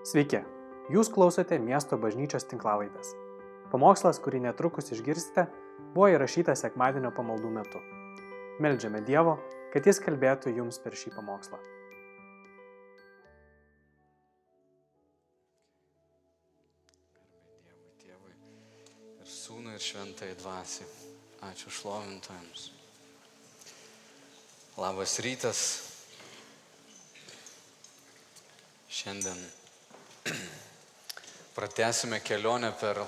Sveiki, jūs klausote miesto bažnyčios tinklavaitės. Pamokslas, kurį netrukus išgirsite, buvo įrašytas sekmadienio pamaldų metu. Meldžiame Dievo, kad Jis kalbėtų jums per šį pamokslą. Sūnui ir Šventai Dvasiai. Ačiū šlovintojams. Labas rytas. Šiandien pratęsime kelionę per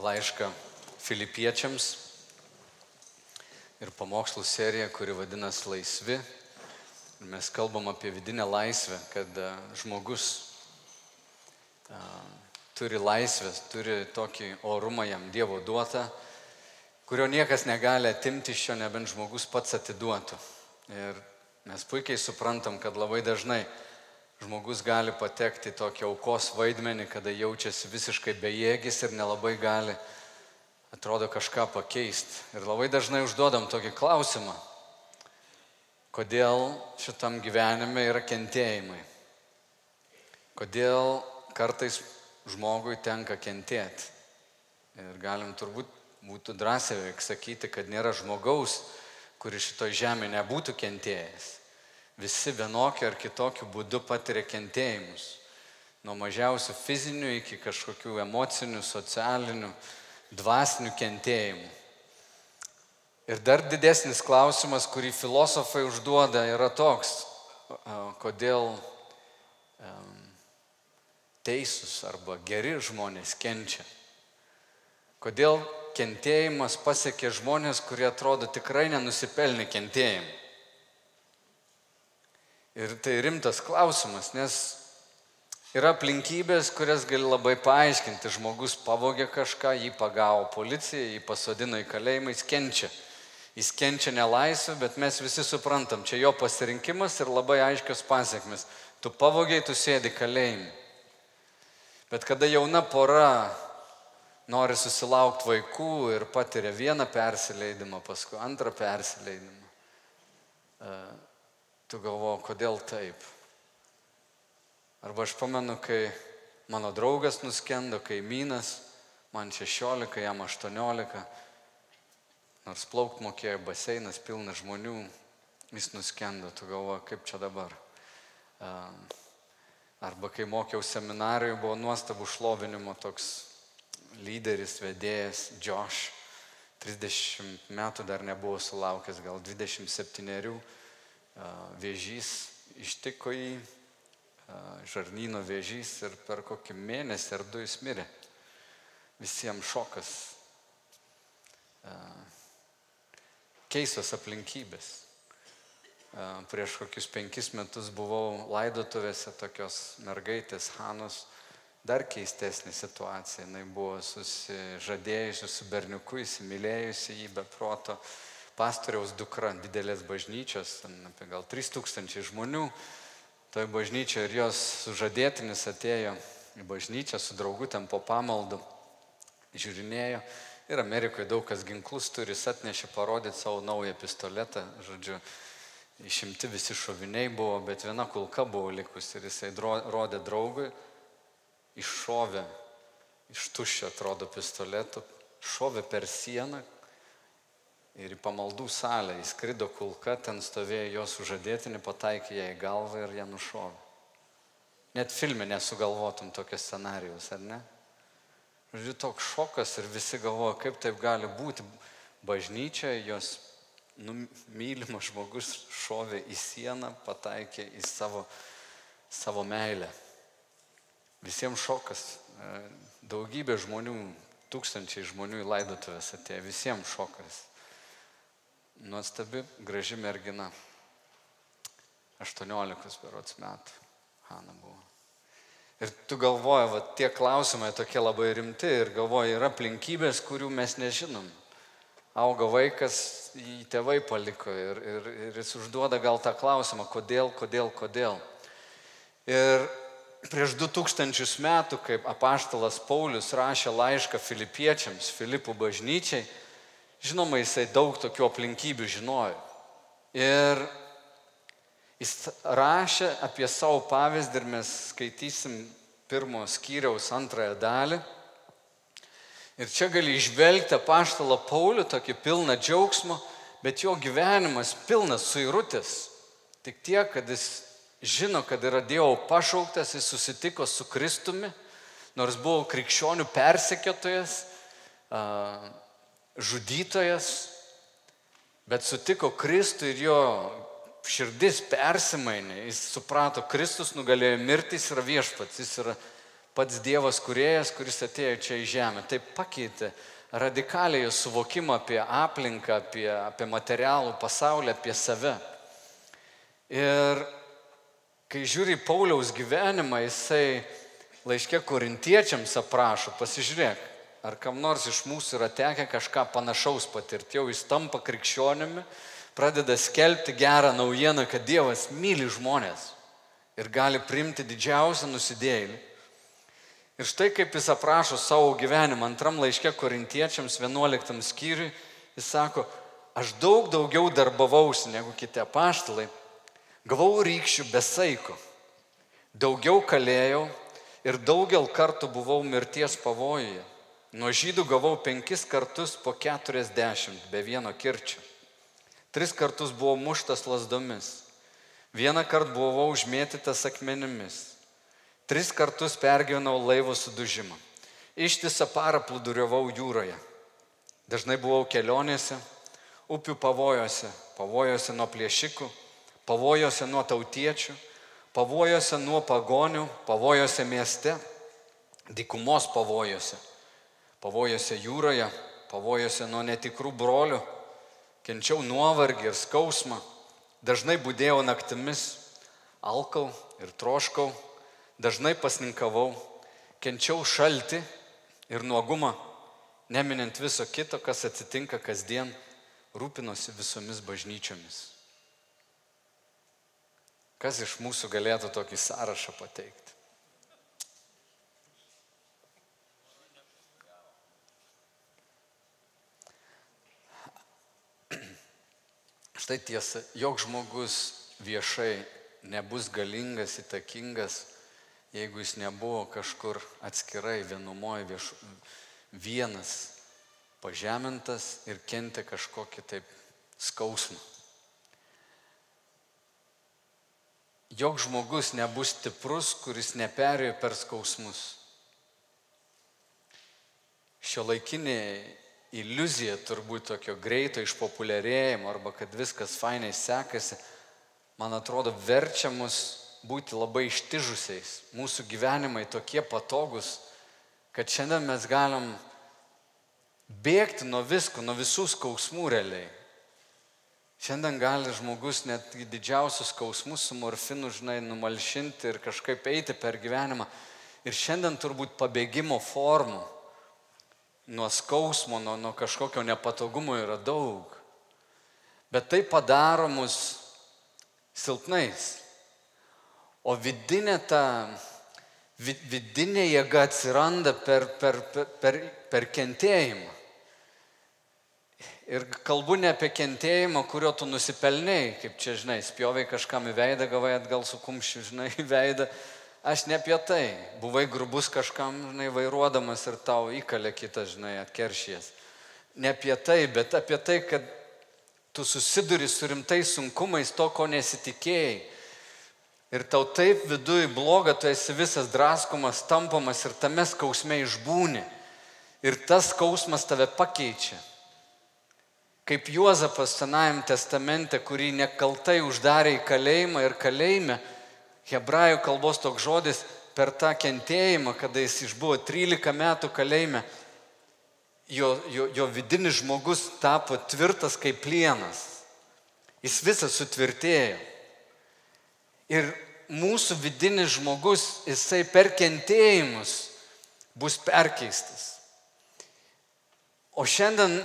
laišką filipiečiams ir pamokslų seriją, kuri vadinasi Laisvi. Ir mes kalbam apie vidinę laisvę, kad a, žmogus a, turi laisvę, turi tokį orumą jam Dievo duotą, kurio niekas negali atimti iš jo, nebent žmogus pats atiduotų. Ir mes puikiai suprantam, kad labai dažnai žmogus gali patekti į tokį aukos vaidmenį, kada jaučiasi visiškai bejėgis ir nelabai gali, atrodo, kažką pakeisti. Ir labai dažnai užduodam tokį klausimą, kodėl šitam gyvenime yra kentėjimai. Kodėl kartais žmogui tenka kentėti. Ir galim turbūt būtų drąsiai sakyti, kad nėra žmogaus, kuris šitoj žemėje nebūtų kentėjęs. Visi vienokiu ar kitokiu būdu patiria kentėjimus. Nuo mažiausių fizinių iki kažkokių emocinių, socialinių, dvasinių kentėjimų. Ir dar didesnis klausimas, kurį filosofai užduoda, yra toks, kodėl teisūs arba geri žmonės kenčia. Kodėl kentėjimas pasiekė žmonės, kurie atrodo tikrai nenusipelnė kentėjimų. Ir tai rimtas klausimas, nes yra aplinkybės, kurias gali labai paaiškinti. Žmogus pavogė kažką, jį pagavo policija, jį pasodino į kalėjimą, jis kenčia. Jis kenčia nelaisvę, bet mes visi suprantam, čia jo pasirinkimas ir labai aiškios pasiekmes. Tu pavogiai, tu sėdi kalėjime. Bet kada jauna pora nori susilaukti vaikų ir patiria vieną persileidimą, paskui antrą persileidimą, tu galvo, kodėl taip. Arba aš pamenu, kai mano draugas nuskendo, kaimynas, man 16, jam 18, nors plaukt mokėjo baseinas pilnas žmonių, jis nuskendo, tu galvo, kaip čia dabar. Arba kai mokiau seminarijoje, buvo nuostabų šlovinimo toks lyderis, vedėjas Josh. 30 metų dar nebuvo sulaukęs, gal 27 vėžys ištiko jį, žarnyno vėžys ir per kokį mėnesį ar du jis mirė. Visiems šokas. Keistos aplinkybės. Prieš kokius penkis metus buvau laidotuvėse tokios mergaitės Hanos, dar keistesnė situacija. Jis buvo susižadėjusi su berniuku, įsimylėjusi jį be proto. Pastoriaus dukra, didelės bažnyčios, apie gal 3000 žmonių. Toje bažnyčioje ir jos sužadėtinis atėjo į bažnyčią su draugu ten po pamaldų, žiūrinėjo. Ir Amerikoje daug kas ginklus turi, jis atnešė parodyti savo naują pistoletą, žodžiu, išimti visi šoviniai buvo, bet viena kulka buvo likusi ir jisai rodė draugui, iššovė iš tuščio atrodo pistoletų, šovė per sieną ir į pamaldų salę įskrido kulka, ten stovėjo jos sužadėtinį, pataikė ją į galvą ir ją nušovė. Net filme nesugalvotum tokio scenarijus, ar ne? Žodžiu, toks šokas ir visi galvoja, kaip taip gali būti. Bažnyčia, jos nu, mylimas žmogus šovė į sieną, pataikė į savo, savo meilę. Visiems šokas. Daugybė žmonių, tūkstančiai žmonių į laidotuvės atėjo, visiems šokas. Nuostabi, graži mergina. 18 berots metų. Hanna buvo. Ir tu galvoji, va, tie klausimai tokie labai rimti ir galvoji, yra aplinkybės, kurių mes nežinom. Auga vaikas, jį tėvai paliko ir, ir, ir jis užduoda gal tą klausimą, kodėl, kodėl, kodėl. Ir prieš 2000 metų, kaip apaštalas Paulius rašė laišką filipiečiams, Filipų bažnyčiai, žinoma, jisai daug tokių aplinkybių žinojo. Ir jis rašė apie savo pavyzdį ir mes skaitysim pirmo skyriaus antrąją dalį. Ir čia gali išvelgti paštalą Paulių, tokį pilną džiaugsmo, bet jo gyvenimas pilnas suirutės. Tik tiek, kad jis žino, kad yra Dievo pašauktas, jis susitiko su Kristumi, nors buvo krikščionių persekiotojas, žudytojas, bet sutiko Kristų ir jo širdis persimainė, jis suprato, Kristus nugalėjo mirtį, jis yra viešpats, jis yra pats Dievas kuriejas, kuris atėjo čia į žemę. Tai pakeitė radikaliai suvokimą apie aplinką, apie, apie materialų pasaulį, apie save. Ir kai žiūri Pauliaus gyvenimą, jisai laiškė korintiečiams aprašo, pasižiūrėk, ar kam nors iš mūsų yra tekę kažką panašaus patirti, jau jis tampa krikščionimi pradeda skelbti gerą naujieną, kad Dievas myli žmonės ir gali primti didžiausią nusidėjėlį. Ir štai kaip jis aprašo savo gyvenimą antram laiške korintiečiams 11 skyriui, jis sako, aš daug daugiau darbavausi negu kiti apaštalai, gavau rykščių besaiko, daugiau kalėjau ir daugel kartų buvau mirties pavojuje. Nuo žydų gavau penkis kartus po keturiasdešimt be vieno kirčio. Tris kartus buvau muštas lasdomis. Vieną kartą buvau užmėtytas akmenimis. Tris kartus pergyvenau laivo sudužimą. Ištisą parą plūduriavau jūroje. Dažnai buvau kelionėse, upių pavojose, pavojose nuo plėšikų, pavojose nuo tautiečių, pavojose nuo pagonių, pavojose mieste, dykumos pavojose, pavojose jūroje, pavojose nuo netikrų brolių kenčiau nuovargį ir skausmą, dažnai būdėjau naktimis, alkau ir troškau, dažnai pasninkavau, kenčiau šalti ir nuogumą, neminint viso kito, kas atsitinka kasdien, rūpinosi visomis bažnyčiomis. Kas iš mūsų galėtų tokį sąrašą pateikti? Štai tiesa, jog žmogus viešai nebus galingas, įtakingas, jeigu jis nebuvo kažkur atskirai vienumoje vieš, vienas pažemintas ir kentė kažkokį taip skausmą. Jok žmogus nebus stiprus, kuris neperėjo per skausmus. Šio laikiniai iliuzija turbūt tokio greito išpopuliarėjimo arba kad viskas fainai sekasi, man atrodo, verčia mus būti labai ištižusiais. Mūsų gyvenimai tokie patogus, kad šiandien mes galim bėgti nuo visko, nuo visų skausmų realiai. Šiandien gali žmogus net didžiausius skausmus su morfinu, žinai, numalšinti ir kažkaip eiti per gyvenimą. Ir šiandien turbūt pabėgimo formų nuo skausmo, nuo, nuo kažkokio nepatogumo yra daug. Bet tai padaro mus silpnais. O vidinė ta, vidinė jėga atsiranda per, per, per, per, per kentėjimą. Ir kalbu ne apie kentėjimą, kurio tu nusipelnėjai, kaip čia, žinai, spjovai kažkam į veidą, gavai atgal su kumščiu, žinai, į veidą Aš ne apie tai. Buvai grubus kažkam, žinai, vairuodamas ir tau įkalė kitas, žinai, atkeršies. Ne apie tai, bet apie tai, kad tu susiduri su rimtais sunkumais to, ko nesitikėjai. Ir tau taip viduje bloga, tu esi visas draskomas, tampamas ir tame skausme išbūni. Ir tas skausmas tave pakeičia. Kaip Juozapas Senajame testamente, kurį nekaltai uždarė į kalėjimą ir kalėjime hebrajų kalbos toks žodis per tą kentėjimą, kada jis išbuvo 13 metų kalėjime, jo, jo, jo vidinis žmogus tapo tvirtas kaip plienas. Jis visas sutvirtėjo. Ir mūsų vidinis žmogus, jisai per kentėjimus bus perkeistas. O šiandien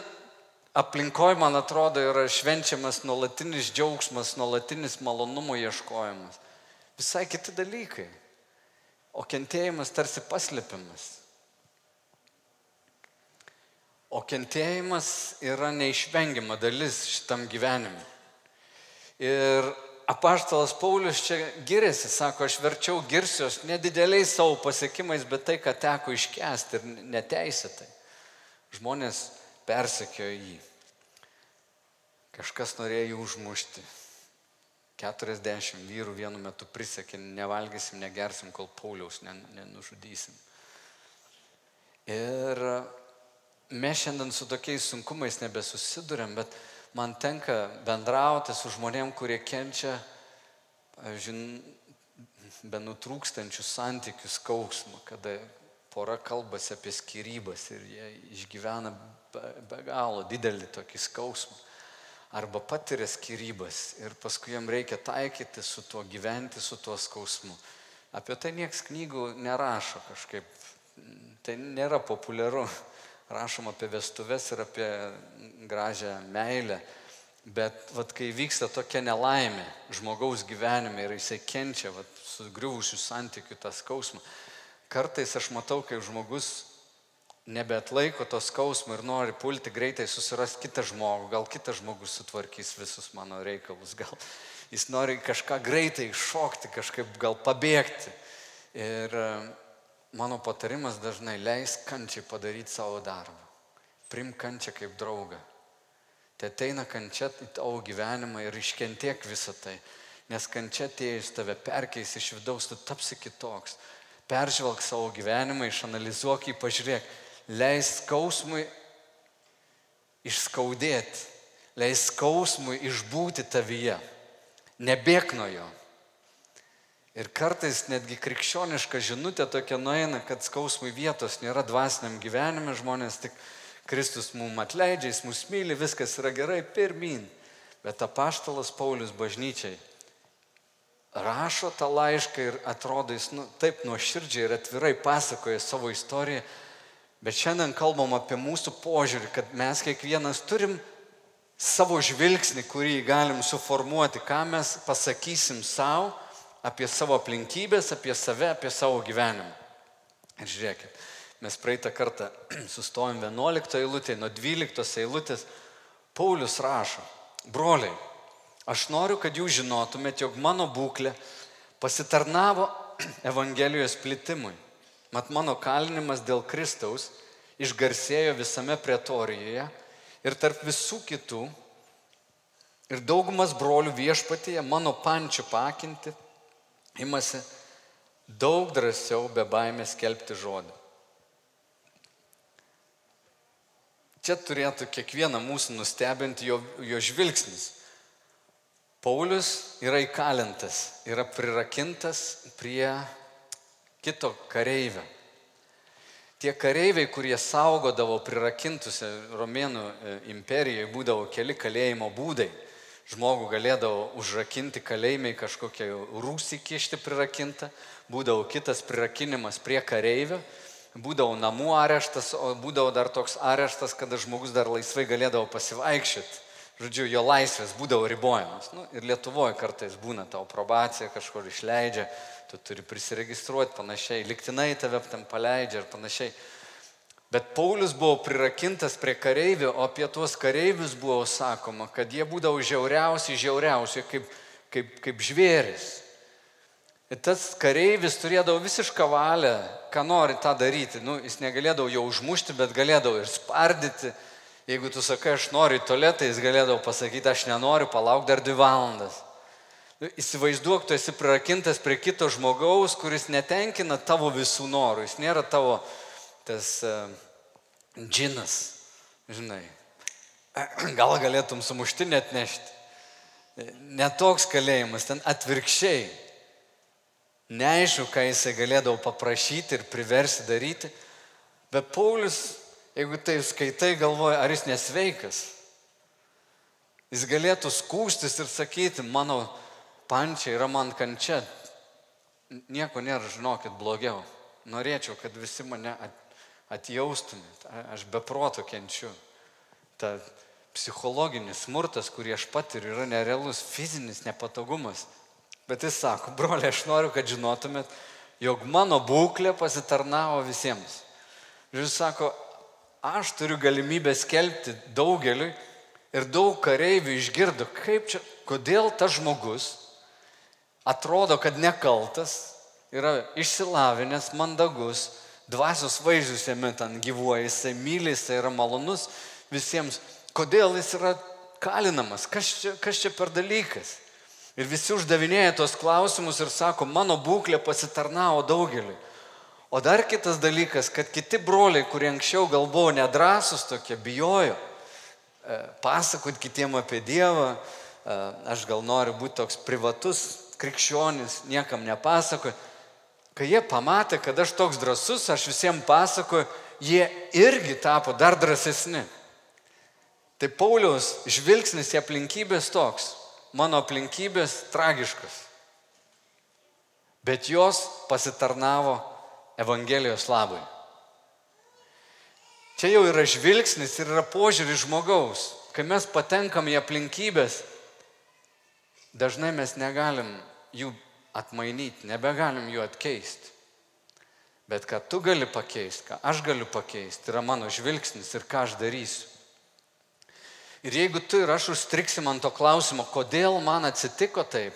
aplinkoje, man atrodo, yra švenčiamas nuolatinis džiaugsmas, nuolatinis malonumo ieškojimas visai kiti dalykai. O kentėjimas tarsi paslėpimas. O kentėjimas yra neišvengiama dalis šitam gyvenimui. Ir apaštalas Paulius čia giriasi, sako, aš verčiau girsiuos nedideliais savo pasiekimais, bet tai, ką teko iškesti ir neteisėtai. Žmonės persekiojo jį. Kažkas norėjo jį užmušti. 40 vyrų vienu metu prisiekė, nevalgysim, negersim, kol Pauliaus nenužudysim. Ir mes šiandien su tokiais sunkumais nebesusidurėm, bet man tenka bendrauti su žmonėm, kurie kenčia, žin, be nutrūkstančių santykių skausmą, kada pora kalbasi apie skirybas ir jie išgyvena be, be galo didelį tokį skausmą. Arba patiria skirybas ir paskui jam reikia taikyti su tuo, gyventi su tuo skausmu. Apie tai nieks knygų nerašo kažkaip. Tai nėra populiaru rašom apie vestuves ir apie gražią meilę. Bet vat, kai vyksta tokia nelaimė žmogaus gyvenime ir jisai kenčia vat, sugriuvusių santykių tą skausmą, kartais aš matau, kai žmogus nebeatlaiko to skausmo ir nori pulti greitai susirasti kitą žmogų, gal kitas žmogus sutvarkys visus mano reikalus, gal jis nori kažką greitai iššokti, kažkaip gal pabėgti. Ir mano patarimas dažnai leis kančiai padaryti savo darbą. Prim kančią kaip draugą. Tai ateina kančia į tavo gyvenimą ir iškentiek visą tai. Nes kančia atėjus tave perkeis iš vidaus, tu tapsi kitoks. Peržvelg savo gyvenimą, išanalizuok jį, pažiūrėk. Leis skausmui išskaudėti. Leis skausmui išbūti tavyje. Nebėk nuo jo. Ir kartais netgi krikščioniška žinutė tokia nueina, kad skausmui vietos nėra dvasiniam gyvenime, žmonės tik Kristus mums atleidžia, jis mus myli, viskas yra gerai, pirmin. Bet apaštalas Paulius bažnyčiai rašo tą laišką ir atrodo, jis nu, taip nuoširdžiai ir atvirai pasakoja savo istoriją, bet šiandien kalbam apie mūsų požiūrį, kad mes kiekvienas turim savo žvilgsnį, kurį galim suformuoti, ką mes pasakysim savo apie savo aplinkybės, apie save, apie savo gyvenimą. Ir žiūrėkit, mes praeitą kartą sustojom 11 eilutėje, nuo 12 eilutės Paulius rašo, broliai, aš noriu, kad jūs žinotumėt, jog mano būklė pasitarnavo Evangelijos plitimui. Mat mano kalinimas dėl Kristaus išgarsėjo visame pretorijoje ir tarp visų kitų. Ir daugumas brolių viešpatyje mano pančių pakinti imasi daug drąsiau be baimės skelbti žodį. Čia turėtų kiekvieną mūsų nustebinti jo, jo žvilgsnis. Paulius yra įkalintas, yra prirakintas prie kito kareivio. Tie kareiviai, kurie saugodavo prirakintusią Romėnų e, imperijoje, būdavo keli kalėjimo būdai žmogų galėdavo užrakinti kalėjimai kažkokią rūsį kišti prirakintą, būdavo kitas prirakinimas prie kareivio, būdavo namų areštas, o būdavo dar toks areštas, kada žmogus dar laisvai galėdavo pasivaikščioti. Žodžiu, jo laisvės būdavo ribojamas. Nu, ir Lietuvoje kartais būna tavo probacija, kažkur išleidžia, tu turi prisiregistruoti panašiai, liktinai tave tam paleidžia ir panašiai. Bet Paulius buvo prirakintas prie kareivių, o apie tuos kareivius buvo sakoma, kad jie būdavo žiauriausi, žiauriausi, kaip, kaip, kaip žvėris. Ir tas kareivis turėdavo visišką valią, ką nori tą daryti. Nu, jis negalėdavo jo užmušti, bet galėdavo ir spardyti. Jeigu tu sakai, aš noriu į tualetą, jis galėdavo pasakyti, aš nenoriu, palauk dar dvi valandas. Nu, įsivaizduok, tu esi prirakintas prie kito žmogaus, kuris netenkina tavo visų norų. Jis nėra tavo tas uh, džinas, žinai, gal galėtum sumušti net nešti. Netoks kalėjimas, ten atvirkščiai. Neaišku, ką jisai galėdavo paprašyti ir priversti daryti, bet Paulius, jeigu tai skaitai, galvoja, ar jis nesveikas. Jis galėtų skūstis ir sakyti, mano pančia yra man kančia. Nieko nėra, žinokit, blogiau. Norėčiau, kad visi mane atjaustumėt, aš be proto kenčiu. Ta psichologinis smurtas, kurį aš patiriu, yra nerealus fizinis nepatogumas. Bet jis sako, broliai, aš noriu, kad žinotumėt, jog mano būklė pasitarnavo visiems. Jis sako, aš turiu galimybę skelbti daugeliui ir daug kareivių išgirdo, kaip čia, kodėl tas žmogus, atrodo, kad nekaltas, yra išsilavinęs, mandagus, dvasios vaisius jame ten gyvuoja, jisai myli, jisai yra malonus visiems. Kodėl jis yra kalinamas? Kas čia, kas čia per dalykas? Ir visi uždavinėja tos klausimus ir sako, mano būklė pasitarnavo daugeliu. O dar kitas dalykas, kad kiti broliai, kurie anksčiau gal buvo nedrasus tokie, bijojo e, pasakoti kitiem apie Dievą, e, aš gal noriu būti toks privatus krikščionis, niekam nepasakoju. Kai jie pamatė, kad aš toks drasus, aš visiems pasakoju, jie irgi tapo dar drąsesni. Tai Pauliaus žvilgsnis į aplinkybės toks mano aplinkybės tragiškas. Bet jos pasitarnavo Evangelijos labai. Čia jau yra žvilgsnis ir yra požiūris žmogaus. Kai mes patenkam į aplinkybės, dažnai mes negalim jų atmainyti, nebegalim jų atkeisti. Bet ką tu gali pakeisti, ką aš galiu pakeisti, yra mano žvilgsnis ir ką aš darysiu. Ir jeigu tu ir aš užstriksim ant to klausimo, kodėl man atsitiko taip,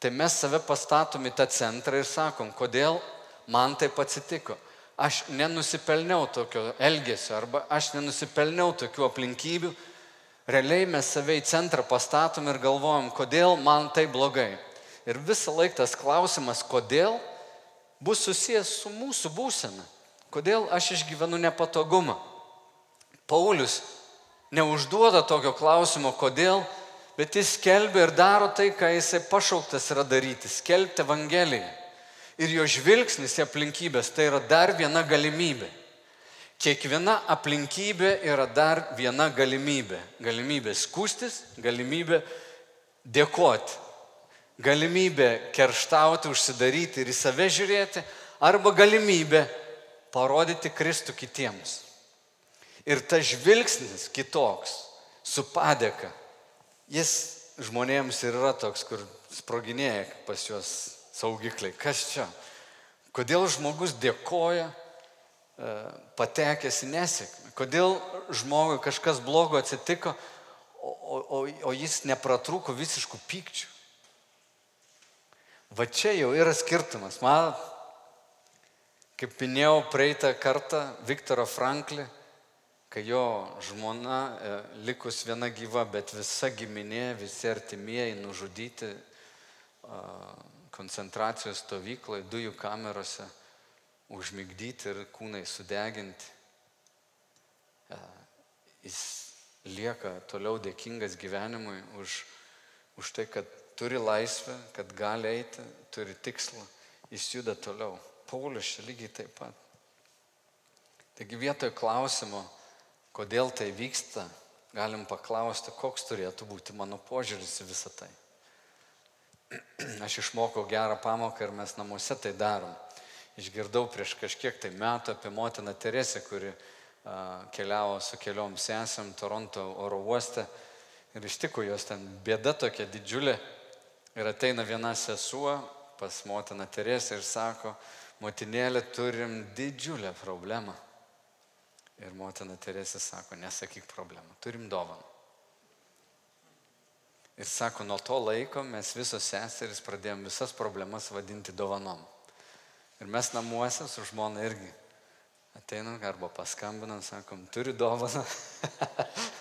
tai mes save pastatom į tą centrą ir sakom, kodėl man taip atsitiko. Aš nenusipelniau tokio elgesio arba aš nenusipelniau tokių aplinkybių. Realiai mes save į centrą pastatom ir galvojam, kodėl man tai blogai. Ir visą laiką tas klausimas, kodėl, bus susijęs su mūsų būsena. Kodėl aš išgyvenu nepatogumą. Paulius neužduoda tokio klausimo, kodėl, bet jis skelbia ir daro tai, ką jisai pašauktas yra daryti - skelbti Evangeliją. Ir jo žvilgsnis į aplinkybės tai yra dar viena galimybė. Kiekviena aplinkybė yra dar viena galimybė. Galimybė skūstis, galimybė dėkoti, galimybė kerštauti, užsidaryti ir į save žiūrėti, arba galimybė parodyti Kristų kitiems. Ir tas žvilgsnis kitoks, su padėka, jis žmonėms ir yra toks, kur sproginėja pas juos saugikliai. Kas čia? Kodėl žmogus dėkoja patekęs į nesėkmę? Kodėl žmogui kažkas blogo atsitiko, o, o, o jis nepratruko visiškų pykčių? Va čia jau yra skirtumas. Man, kaip minėjau praeitą kartą, Viktoro Franklį, kai jo žmona e, likus viena gyva, bet visa giminė, visi artimieji nužudyti koncentracijos stovykloje, dujų kamerose, užmigdyti ir kūnai sudeginti. E, jis lieka toliau dėkingas gyvenimui už, už tai, kad turi laisvę, kad gali eiti, turi tikslą, jis juda toliau. Paulius čia lygiai taip pat. Taigi vietoj klausimo, kodėl tai vyksta, galim paklausti, koks turėtų būti mano požiūris į visą tai. Aš išmokau gerą pamoką ir mes namuose tai darom. Išgirdau prieš kažkiek tai metų apie motiną Teresę, kuri a, keliavo su keliom sesėm Toronto oro uoste ir ištiko jos ten bėda tokia didžiulė. Ir ateina viena sesuo pas motiną Teresę ir sako, motinėlė turim didžiulę problemą. Ir motina Teresė sako, nesakyk problemą, turim dovaną. Ir sako, nuo to laiko mes visos seserys pradėjom visas problemas vadinti dovanom. Ir mes namuose su žmona irgi ateinam arba paskambinam, sakom, turi dovaną.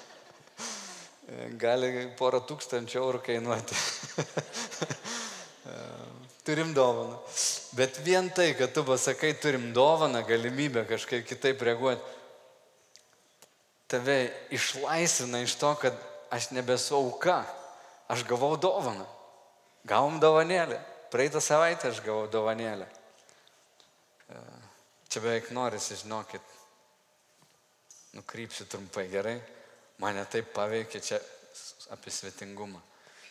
Gali porą tūkstančių eurų kainuoti. turim dovaną. Bet vien tai, kad tu pasakai, turim dovaną, galimybę kažkaip kitaip reaguoti, tave išlaisvina iš to, kad aš nebesu auka, aš gavau dovaną. Gavom dovanėlę. Praeitą savaitę aš gavau dovanėlę. Čia beveik norisi, žinokit, nukrypsiu trumpai gerai. Mane taip paveikė čia apie svetingumą.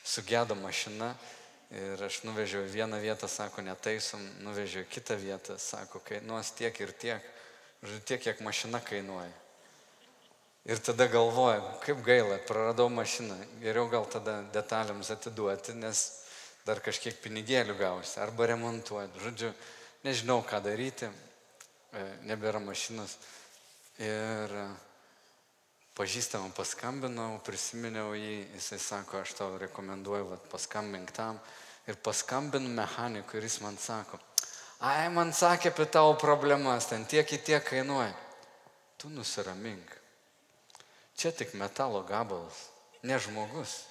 Sugėdo mašina ir aš nuvežiau į vieną vietą, sako, netaisom, nuvežiau į kitą vietą, sako, kainuos tiek ir tiek. Žodžiu, tiek, kiek mašina kainuoja. Ir tada galvoju, kaip gaila, praradau mašiną, geriau gal tada detalėms atiduoti, nes dar kažkiek pinigėlių gausi, arba remontuoti. Žodžiu, nežinau, ką daryti, e, nebėra mašinos. Ir e, pažįstamą paskambinau, prisiminiau jį, jisai sako, aš tau rekomenduoju, vat, paskambink tam. Ir paskambinu mechanikui ir jis man sako, ai, man sakė apie tavo problemas, ten tiek į tiek kainuoja. Tu nusiramink. Čia tik metalo gabalas, ne žmogus.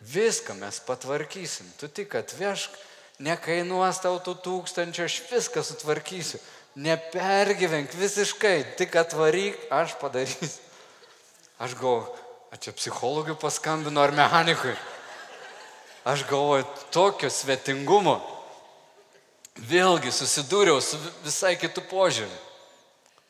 Viską mes patvarkysim. Tu tik atvežk, nekainuos tau tų tūkstančių, aš viską sutvarkysiu. Nepergyvenk visiškai, tik atvaryk, aš padarysiu. Aš galvoju, a čia psichologui paskambinu ar mechanikui. Aš galvoju, tokio svetingumo. Vėlgi susidūriau su visai kitų požiūrį.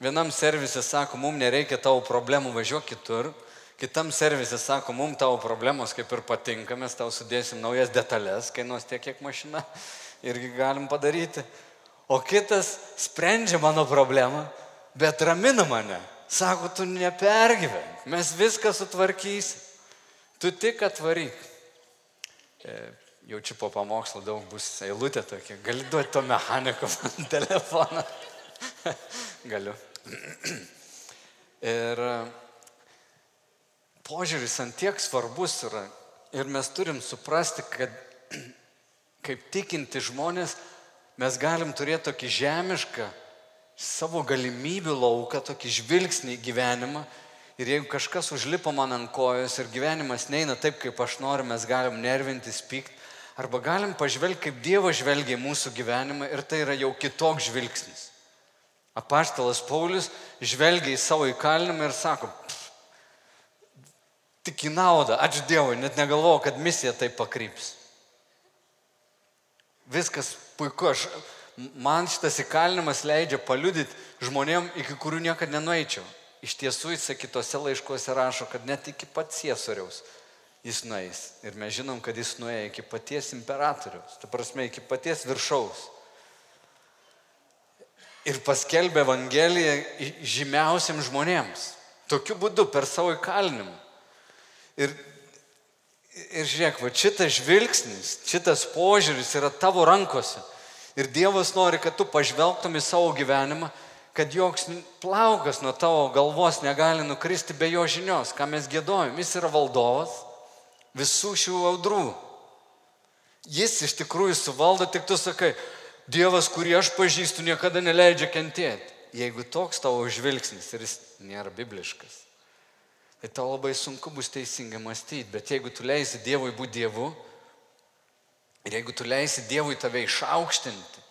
Vienam servisė sako, mums nereikia tavo problemų, važiuok kitur. Kitam servisė sako, mums tavo problemos kaip ir patinka, mes tau sudėsim naujas detalės, kainuos tiek, kiek mašina irgi galim padaryti. O kitas sprendžia mano problemą, bet ramina mane. Sako, tu nepergyvenk, mes viską sutvarkysim. Tu tik atvaryk. E, jaučiu po pamokslo daug bus eilutė tokia. Gali duoti to mechaniko man telefoną. Galiu. Ir požiūris ant tiek svarbus yra. Ir mes turim suprasti, kad kaip tikinti žmonės mes galim turėti tokį žemišką savo galimybių lauką, tokį žvilgsnį į gyvenimą. Ir jeigu kažkas užlipo man ant kojos ir gyvenimas neina taip, kaip aš noriu, mes galim nervintis, pykti. Arba galim pažvelgti, kaip Dievas žvelgia į mūsų gyvenimą ir tai yra jau kitoks žvilgsnis. Apaštalas Paulius žvelgia į savo įkalinimą ir sako, tik į naudą, ačiū Dievui, net negalvoju, kad misija taip pakryps. Viskas puiku, aš, man šitas įkalinimas leidžia paliudyti žmonėm, iki kurių niekada nenueičiau. Iš tiesų jis kitose laiškuose rašo, kad net iki pat Ciesoriaus jis nueis. Ir mes žinom, kad jis nuėjo iki paties imperatoriaus, ta prasme, iki paties viršaus. Ir paskelbė Evangeliją žymiausiam žmonėms. Tokiu būdu, per savo įkalinimą. Ir Ir žiūrėk, va šitas žvilgsnis, šitas požiūris yra tavo rankose. Ir Dievas nori, kad tu pažvelgtum į savo gyvenimą, kad joks plaukas nuo tavo galvos negali nukristi be jo žinios, ką mes gėdojom. Jis yra valdovas visų šių audrų. Jis iš tikrųjų suvaldo, tik tu sakai, Dievas, kurį aš pažįstu, niekada neleidžia kentėti. Jeigu toks tavo žvilgsnis ir jis nėra bibliškas, tai tau labai sunku bus teisingai mąstyti. Bet jeigu tu leisi Dievui būti Dievu, ir jeigu tu leisi Dievui tave išaukštinti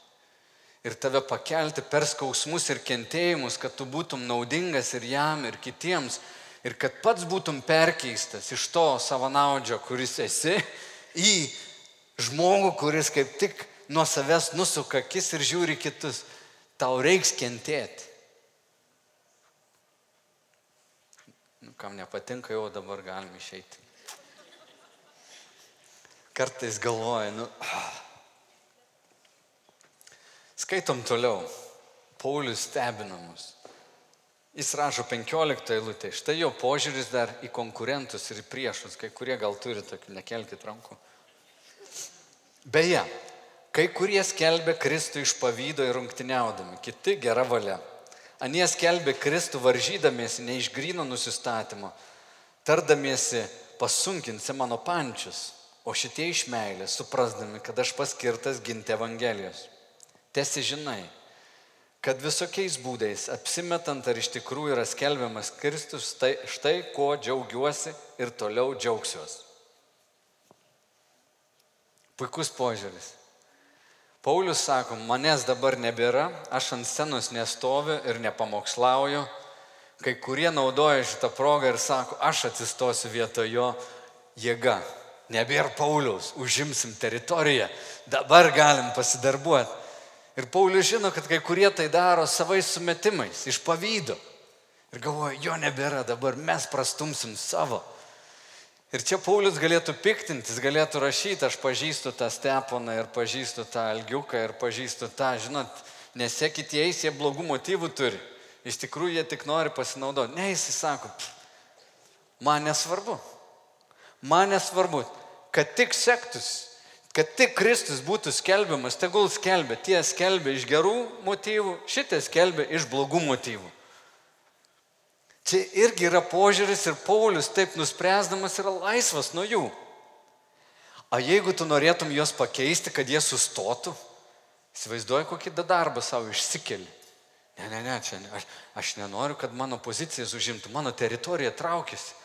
ir tave pakelti per skausmus ir kentėjimus, kad tu būtum naudingas ir jam, ir kitiems, ir kad pats būtum perkeistas iš to savanaudžio, kuris esi, į žmogų, kuris kaip tik nuo savęs nusuka akis ir žiūri kitus, tau reiks kentėti. Kam nepatinka, jau dabar galim išeiti. Kartais galvoju, nu. Skaitom toliau. Paulius stebina mus. Jis rašo 15 eilutė. Štai jo požiūris dar į konkurentus ir priešus. Kai kurie gal turi tokį, nekelkite rankų. Beje, kai kurie skelbė Kristų iš pavydo ir rungtiniaudami, kiti gera valia. Anie skelbė Kristų varžydamiesi ne iš grino nusistatymo, tardamiesi pasunkinsi mano pančius, o šitie iš meilės, suprasdami, kad aš paskirtas ginti Evangelijos. Tesi žinai, kad visokiais būdais, apsimetant ar iš tikrųjų yra skelbiamas Kristus, tai štai ko džiaugiuosi ir toliau džiaugsiuosi. Puikus požiūris. Paulius sako, manęs dabar nebėra, aš ant scenos nestoviu ir nepamokslauju. Kai kurie naudoja šitą progą ir sako, aš atsistosiu vietoj jo jėga. Nebėra Paulius, užimsim teritoriją, dabar galim pasidarbuoti. Ir Paulius žino, kad kai kurie tai daro savais sumetimais, iš pavydo. Ir galvoja, jo nebėra, dabar mes prastumsim savo. Ir čia Paulius galėtų piktintis, galėtų rašyti, aš pažįstu tą steponą ir pažįstu tą algiuką ir pažįstu tą, žinot, nesekit jais, jie blogų motyvų turi. Iš tikrųjų jie tik nori pasinaudoti. Ne, jis sako, man nesvarbu. Man nesvarbu, kad tik sektųsi, kad tik Kristus būtų skelbiamas, tegul skelbia. Tie skelbia iš gerų motyvų, šitie skelbia iš blogų motyvų. Čia irgi yra požiūris ir Paulius taip nuspręsdamas yra laisvas nuo jų. O jeigu tu norėtum juos pakeisti, kad jie sustotų, įsivaizduoju, kokį darbą savo išsikeli. Ne, ne, ne, čia ne, aš, aš nenoriu, kad mano pozicijas užimtų, mano teritorija traukiasi,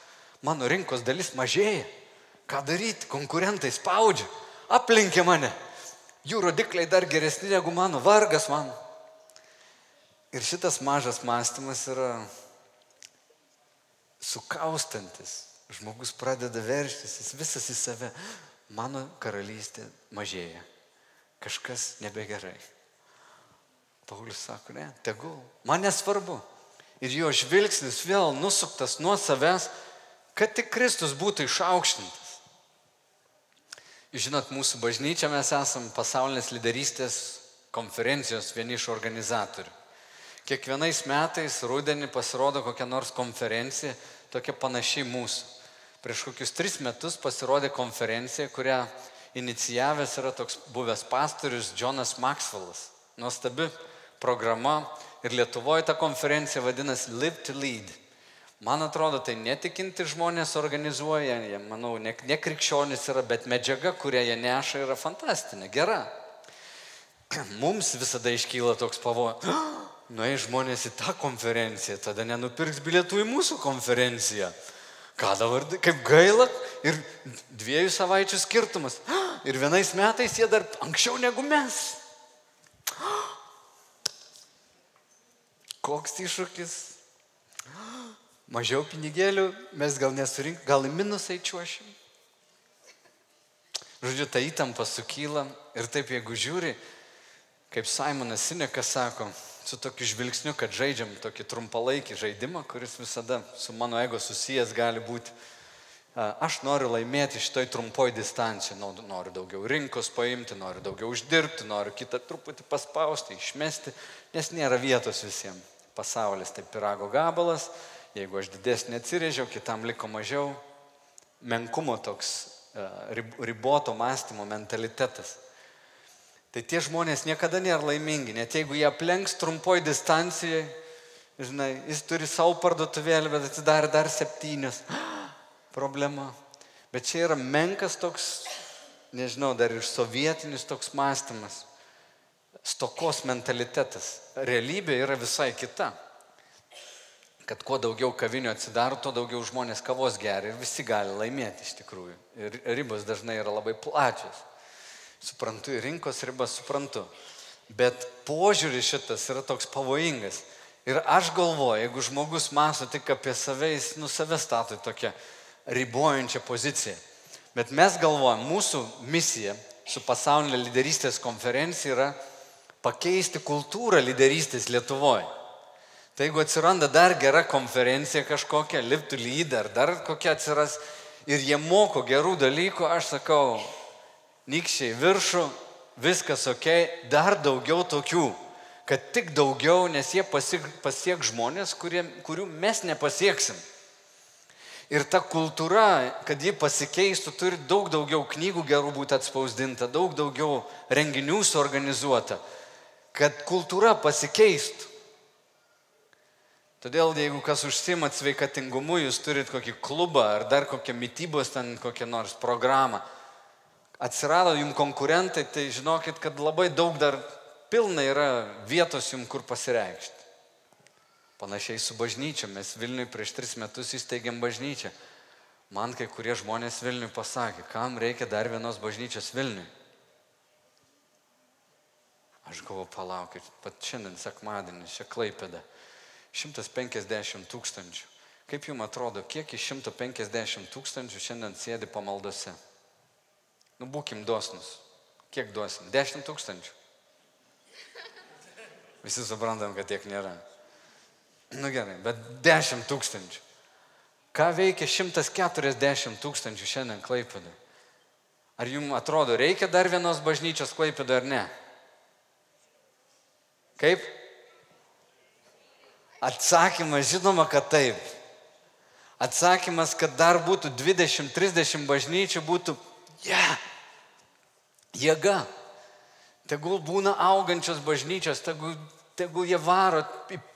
mano rinkos dalis mažėja. Ką daryti, konkurentai spaudžia, aplinkia mane. Jų rodikliai dar geresni negu mano, vargas man. Ir šitas mažas mąstymas yra sukaustantis. Žmogus pradeda verštis, jis visas į save mano karalystė mažėja. Kažkas nebegerai. Paulius sako, ne, tegul, man nesvarbu. Ir jo žvilgsnis vėl nusuktas nuo savęs, kad tik Kristus būtų išaukštintas. Žinot, mūsų bažnyčia mes esame pasaulinės lyderystės konferencijos vieni iš organizatorių. Kiekvienais metais rudenį pasirodo kokia nors konferencija, tokia panašiai mūsų. Prieš kokius tris metus pasirodė konferencija, kurią inicijavęs yra toks buvęs pastorius Jonas Maxwellas. Nuostabi programa ir Lietuvoje ta konferencija vadinasi Live to Lead. Man atrodo, tai netikinti žmonės organizuoja, jie, manau, ne, ne krikščionis yra, bet medžiaga, kurią jie neša, yra fantastinė, gera. Mums visada iškyla toks pavojus. Nuei žmonės į tą konferenciją, tada nenupirks bilietų į mūsų konferenciją. Ką dabar, kaip gaila ir dviejų savaičių skirtumas. Ir vienais metais jie dar anksčiau negu mes. Koks iššūkis. Mažiau pinigėlių, mes gal nesurink, gal į minusą įčiuošim. Žodžiu, ta įtampa sukyla ir taip jeigu žiūri, kaip Simonas Sinekas sako, su tokiu žvilgsniu, kad žaidžiam tokį trumpalaikį žaidimą, kuris visada su mano ego susijęs gali būti. Aš noriu laimėti šitoj trumpoj distancijoje, noriu daugiau rinkos paimti, noriu daugiau uždirbti, noriu kitą truputį paspausti, išmesti, nes nėra vietos visiems. Pasaulis tai pirago gabalas, jeigu aš didesnį atsirėžiau, kitam liko mažiau. Menkumo toks riboto mąstymo mentalitetas. Tai tie žmonės niekada nėra laimingi, net jeigu jie aplenks trumpoj distancijai, žinai, jis turi savo parduotuvėlį, bet atsidarė dar septynios. Problema. Bet čia yra menkas toks, nežinau, dar ir sovietinis toks mąstymas. Stokos mentalitetas. Realybė yra visai kita. Kad kuo daugiau kavinių atsidaro, tuo daugiau žmonės kavos geria ir visi gali laimėti iš tikrųjų. Ir ribos dažnai yra labai plačios suprantu, rinkos ribas suprantu. Bet požiūris šitas yra toks pavojingas. Ir aš galvoju, jeigu žmogus masto tik apie save, jis nu save stato į tokią ribojančią poziciją. Bet mes galvojam, mūsų misija su pasaulinė lyderystės konferencija yra pakeisti kultūrą lyderystės Lietuvoje. Tai jeigu atsiranda dar gera konferencija kažkokia, Lead ar dar kokia atsiras ir jie moko gerų dalykų, aš sakau, nykščiai viršų, viskas ok, dar daugiau tokių, kad tik daugiau, nes jie pasiek, pasiek žmonės, kurie, kurių mes nepasieksim. Ir ta kultūra, kad ji pasikeistų, turi daug daugiau knygų gerų būti atspausdinta, daug daugiau renginių suorganizuota, kad kultūra pasikeistų. Todėl jeigu kas užsimat sveikatingumu, jūs turit kokį klubą ar dar kokią mytybos ten kokią nors programą, atsirado jums konkurentai, tai žinokit, kad labai daug dar pilna yra vietos jums, kur pasireikšti. Panašiai su bažnyčia. Mes Vilniui prieš tris metus įsteigėm bažnyčią. Man kai kurie žmonės Vilniui pasakė, kam reikia dar vienos bažnyčios Vilniui. Aš galvoju, palaukit, pat šiandien sekmadienį, čia klaipėda. 150 tūkstančių. Kaip jums atrodo, kiek iš 150 tūkstančių šiandien sėdi pamaldose? Nu, būkim dosnus. Kiek duosim? 10 tūkstančių. Visi suprantam, kad tiek nėra. Nu gerai, bet 10 tūkstančių. Ką veikia 140 tūkstančių šiandien Klaipėdai? Ar jums atrodo, reikia dar vienos bažnyčios Klaipėdai ar ne? Kaip? Atsakymas žinoma, kad taip. Atsakymas, kad dar būtų 20-30 bažnyčių, būtų, yeah, jėga. Tegul būna augančios bažnyčios, tegul, tegul jie varo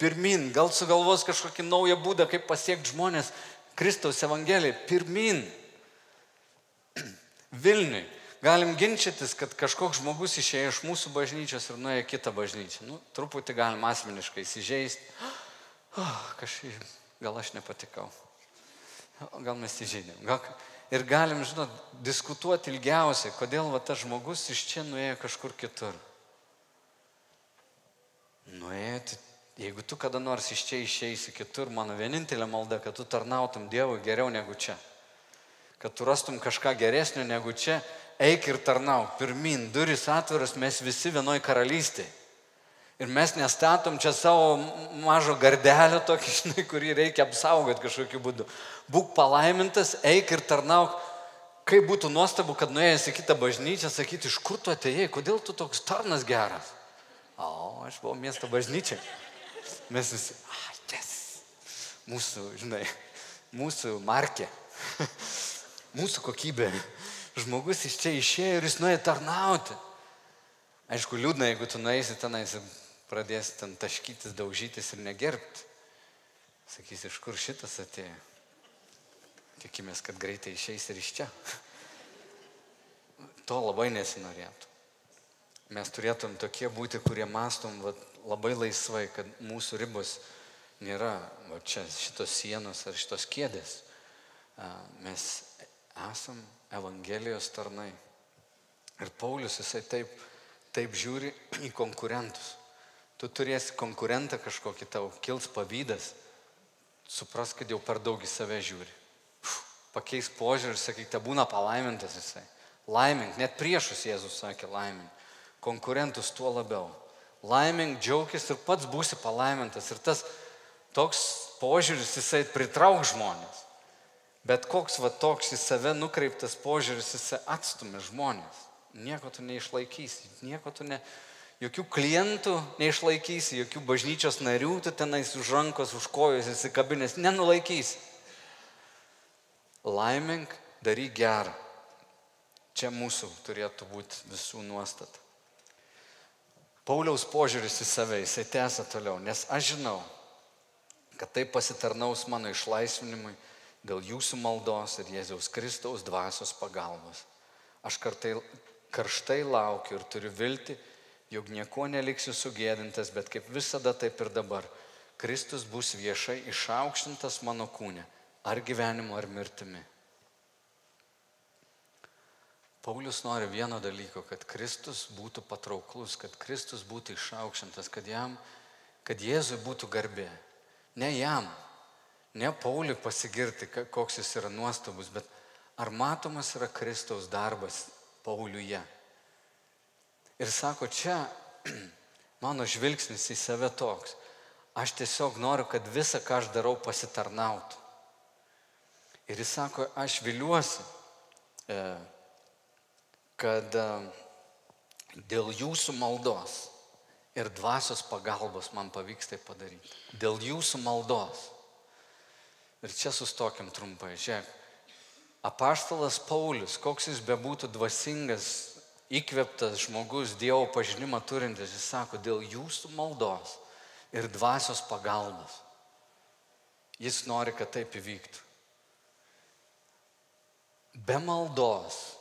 pirmin, gal sugalvos kažkokį naują būdą, kaip pasiekti žmonės Kristaus Evangeliją. Pirmin. Vilniui. Galim ginčytis, kad kažkoks žmogus išėjo iš mūsų bažnyčios ir nuėjo kitą bažnyčią. Nu, truputį galim asmeniškai įsižeisti. Oh, kažkaip, gal aš nepatikau. Gal mes įžeidėm. Gal... Ir galim, žinot, diskutuoti ilgiausiai, kodėl va, tas žmogus iš čia nuėjo kažkur kitur. Nuėjo, jeigu tu kada nors iš čia išeisi kitur, mano vienintelė malda, kad tu tarnautum Dievui geriau negu čia kad tu rastum kažką geresnio negu čia, eik ir tarnauk, pirmin, duris atviras, mes visi vienoj karalystėje. Ir mes nestatom čia savo mažo gardelio tokį, žinai, kurį reikia apsaugoti kažkokiu būdu. Būk palaimintas, eik ir tarnauk. Kaip būtų nuostabu, kad nuėjęs į kitą bažnyčią, sakyti, iš kur tu atėjai, kodėl tu toks tarnas geras? O, aš buvau miesto bažnyčia. Mes visi, ah, yes. Mūsų, žinai, mūsų markė. mūsų kokybė. Žmogus iš čia išėjo ir jis nuėjo tarnauti. Aišku, liūdna, jeigu tu nueisi tenais ir pradėsi ten taškytis, daužytis ir negerbti. Sakysi, iš kur šitas atėjo. Tikimės, kad greitai išeis ir iš čia. To labai nesinorėtų. Mes turėtum tokie būti, kurie mastom va, labai laisvai, kad mūsų ribos nėra va, čia šitos sienos ar šitos kėdės. Mes esam Evangelijos tarnai. Ir Paulius jisai taip, taip žiūri į konkurentus. Tu turėsi konkurentą kažkokį tau, kils pavydas, supras, kad jau per daug į save žiūri. Uf, pakeis požiūrį ir sakyk, te būna palaimintas jisai. Laimink, net priešus Jėzus sakė laimink. Konkurentus tuo labiau. Laimink, džiaugis ir pats būsi palaimintas. Ir tas toks požiūris jisai pritrauk žmonės. Bet koks va toks į save nukreiptas požiūris, jis atstumia žmonės. Nieko tu neišlaikysi, nieko tu ne, jokių klientų neišlaikysi, jokių bažnyčios narių tu tenais už rankos, už kojos įsikabinės, nenulaikysi. Laimink, daryk gerą. Čia mūsų turėtų būti visų nuostata. Pauliaus požiūris į save, jisai tęsia toliau, nes aš žinau, kad tai pasitarnaus mano išlaisvinimui dėl jūsų maldos ir Jėzaus Kristaus dvasios pagalbos. Aš kartai, karštai laukiu ir turiu vilti, jog nieko neliksiu sugėdintas, bet kaip visada taip ir dabar. Kristus bus viešai išaukštintas mano kūne, ar gyvenimu, ar mirtimi. Paulius nori vieno dalyko, kad Kristus būtų patrauklus, kad Kristus būtų išaukštintas, kad, jam, kad Jėzui būtų garbė. Ne jam, ne Pauliui pasigirti, koks jis yra nuostabus, bet ar matomas yra Kristaus darbas Pauliuje. Ir sako, čia mano žvilgsnis į save toks. Aš tiesiog noriu, kad visa, ką aš darau, pasitarnautų. Ir jis sako, aš viliuosi, e, kad e, dėl jūsų maldos ir dvasios pagalbos man pavyks tai padaryti. Dėl jūsų maldos. Ir čia sustokim trumpai. Žiūrėk, apaštalas Paulius, koks jis bebūtų dvasingas, įkveptas žmogus, Dievo pažinimą turintis, jis sako, dėl jūsų maldos ir dvasios pagalbos. Jis nori, kad taip įvyktų. Be maldos,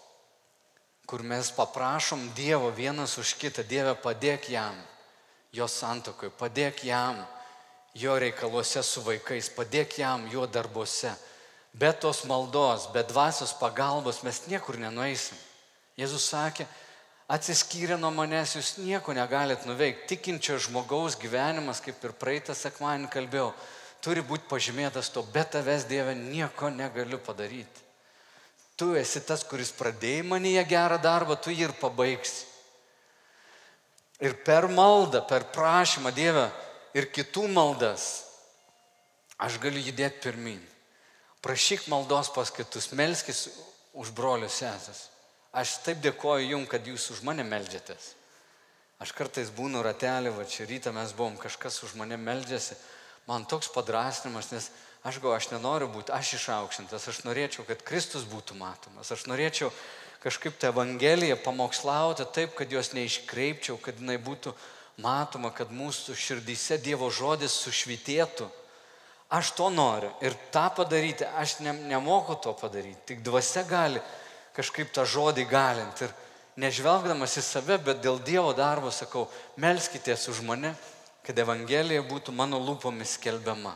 kur mes paprašom Dievo vienas už kitą, Dieve padėk jam, jo santokui, padėk jam jo reikaluose su vaikais, padėk jam jo darbuose. Be tos maldos, be dvasios pagalbos mes niekur nenueisim. Jėzus sakė, atsiskyrę nuo manęs jūs nieko negalit nuveikti. Tikinčio žmogaus gyvenimas, kaip ir praeitą sekmanį kalbėjau, turi būti pažymėtas to, be tavęs Dieve nieko negaliu padaryti. Tu esi tas, kuris pradėjai manyje gerą darbą, tu jį ir pabaigsi. Ir per maldą, per prašymą Dievę, ir kitų maldas, aš galiu judėti pirmin. Prašyk maldos pas kitus, melskis už brolius sesės. Aš taip dėkoju jums, kad jūs už mane melžiatės. Aš kartais būnu ratelį, va čia rytą mes buvom, kažkas už mane melžiasi. Man toks padrasnimas, nes aš galvoju, aš nenoriu būti, aš išaukštintas, aš norėčiau, kad Kristus būtų matomas, aš norėčiau kažkaip tą Evangeliją pamokslauti taip, kad jos neiškreipčiau, kad jinai būtų matoma, kad mūsų širdyse Dievo žodis sušvitėtų. Aš to noriu ir tą padaryti, aš ne, nemoku to padaryti, tik dvasia gali, kažkaip tą žodį galint. Ir nežvelgdamas į save, bet dėl Dievo darbo sakau, melskitės už mane, kad Evangelija būtų mano lūpomis skelbiama.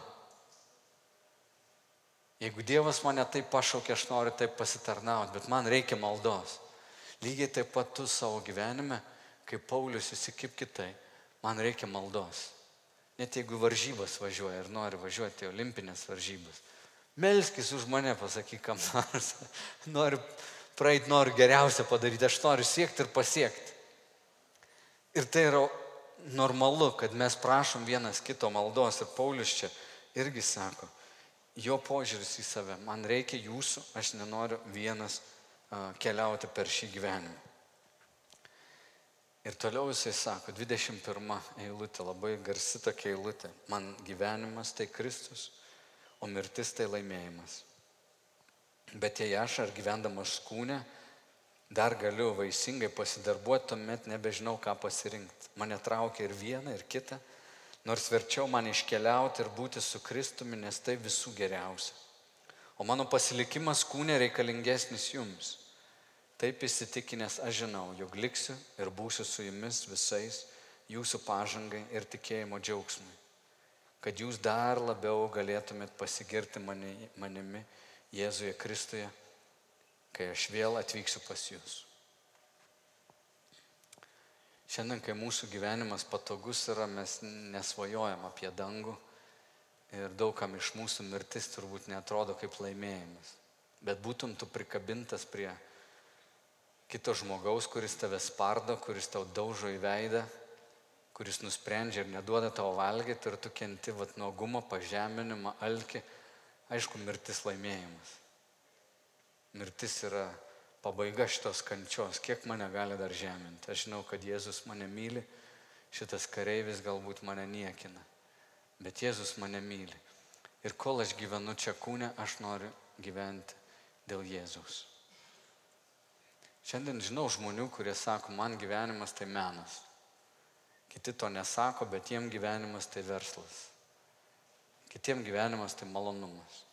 Jeigu Dievas mane taip pašaukė, aš noriu taip pasitarnauti, bet man reikia maldos. Lygiai taip pat tu savo gyvenime, kaip Paulius įsikip kitai, man reikia maldos. Net jeigu varžybas važiuoja ir nori važiuoti į olimpinės varžybas. Melskis už mane, pasakyk kam nors. Noriu praeit, noriu geriausia padaryti, aš noriu siekti ir pasiekti. Ir tai yra normalu, kad mes prašom vienas kito maldos. Ir Paulius čia irgi sako, jo požiūris į save, man reikia jūsų, aš nenoriu vienas keliauti per šį gyvenimą. Ir toliau jisai sako, 21 eilutė, labai garsi tokia eilutė, man gyvenimas tai Kristus, o mirtis tai laimėjimas. Bet jei aš ar gyvendamas kūne dar galiu vaisingai pasidarbuoti, tuomet nebežinau, ką pasirinkti. Mane traukia ir viena, ir kita, nors verčiau man iškeliauti ir būti su Kristumi, nes tai visų geriausia. O mano pasilikimas kūne reikalingesnis jums. Taip įsitikinęs aš žinau, jog liksiu ir būsiu su jumis visais jūsų pažangai ir tikėjimo džiaugsmui kad jūs dar labiau galėtumėt pasigirti mani, manimi Jėzuje Kristuje, kai aš vėl atvyksiu pas jūs. Šiandien, kai mūsų gyvenimas patogus yra, mes nesvajojam apie dangų ir daugam iš mūsų mirtis turbūt netrodo kaip laimėjimas. Bet būtum tu prikabintas prie kito žmogaus, kuris tave spardo, kuris tau daužo į veidą, kuris nusprendžia ir neduoda tavo valgyti ir tu kenti vat nuogumą, pažeminimą, alkį, aišku, mirtis laimėjimas. Mirtis yra pabaiga šitos kančios, kiek mane gali dar žeminti. Aš žinau, kad Jėzus mane myli, šitas kareivis galbūt mane niekina, bet Jėzus mane myli. Ir kol aš gyvenu čia kūne, aš noriu gyventi dėl Jėzus. Šiandien žinau žmonių, kurie sako, man gyvenimas tai menas. Kiti to nesako, bet jiem gyvenimas tai verslas. Kitiem gyvenimas tai malonumas.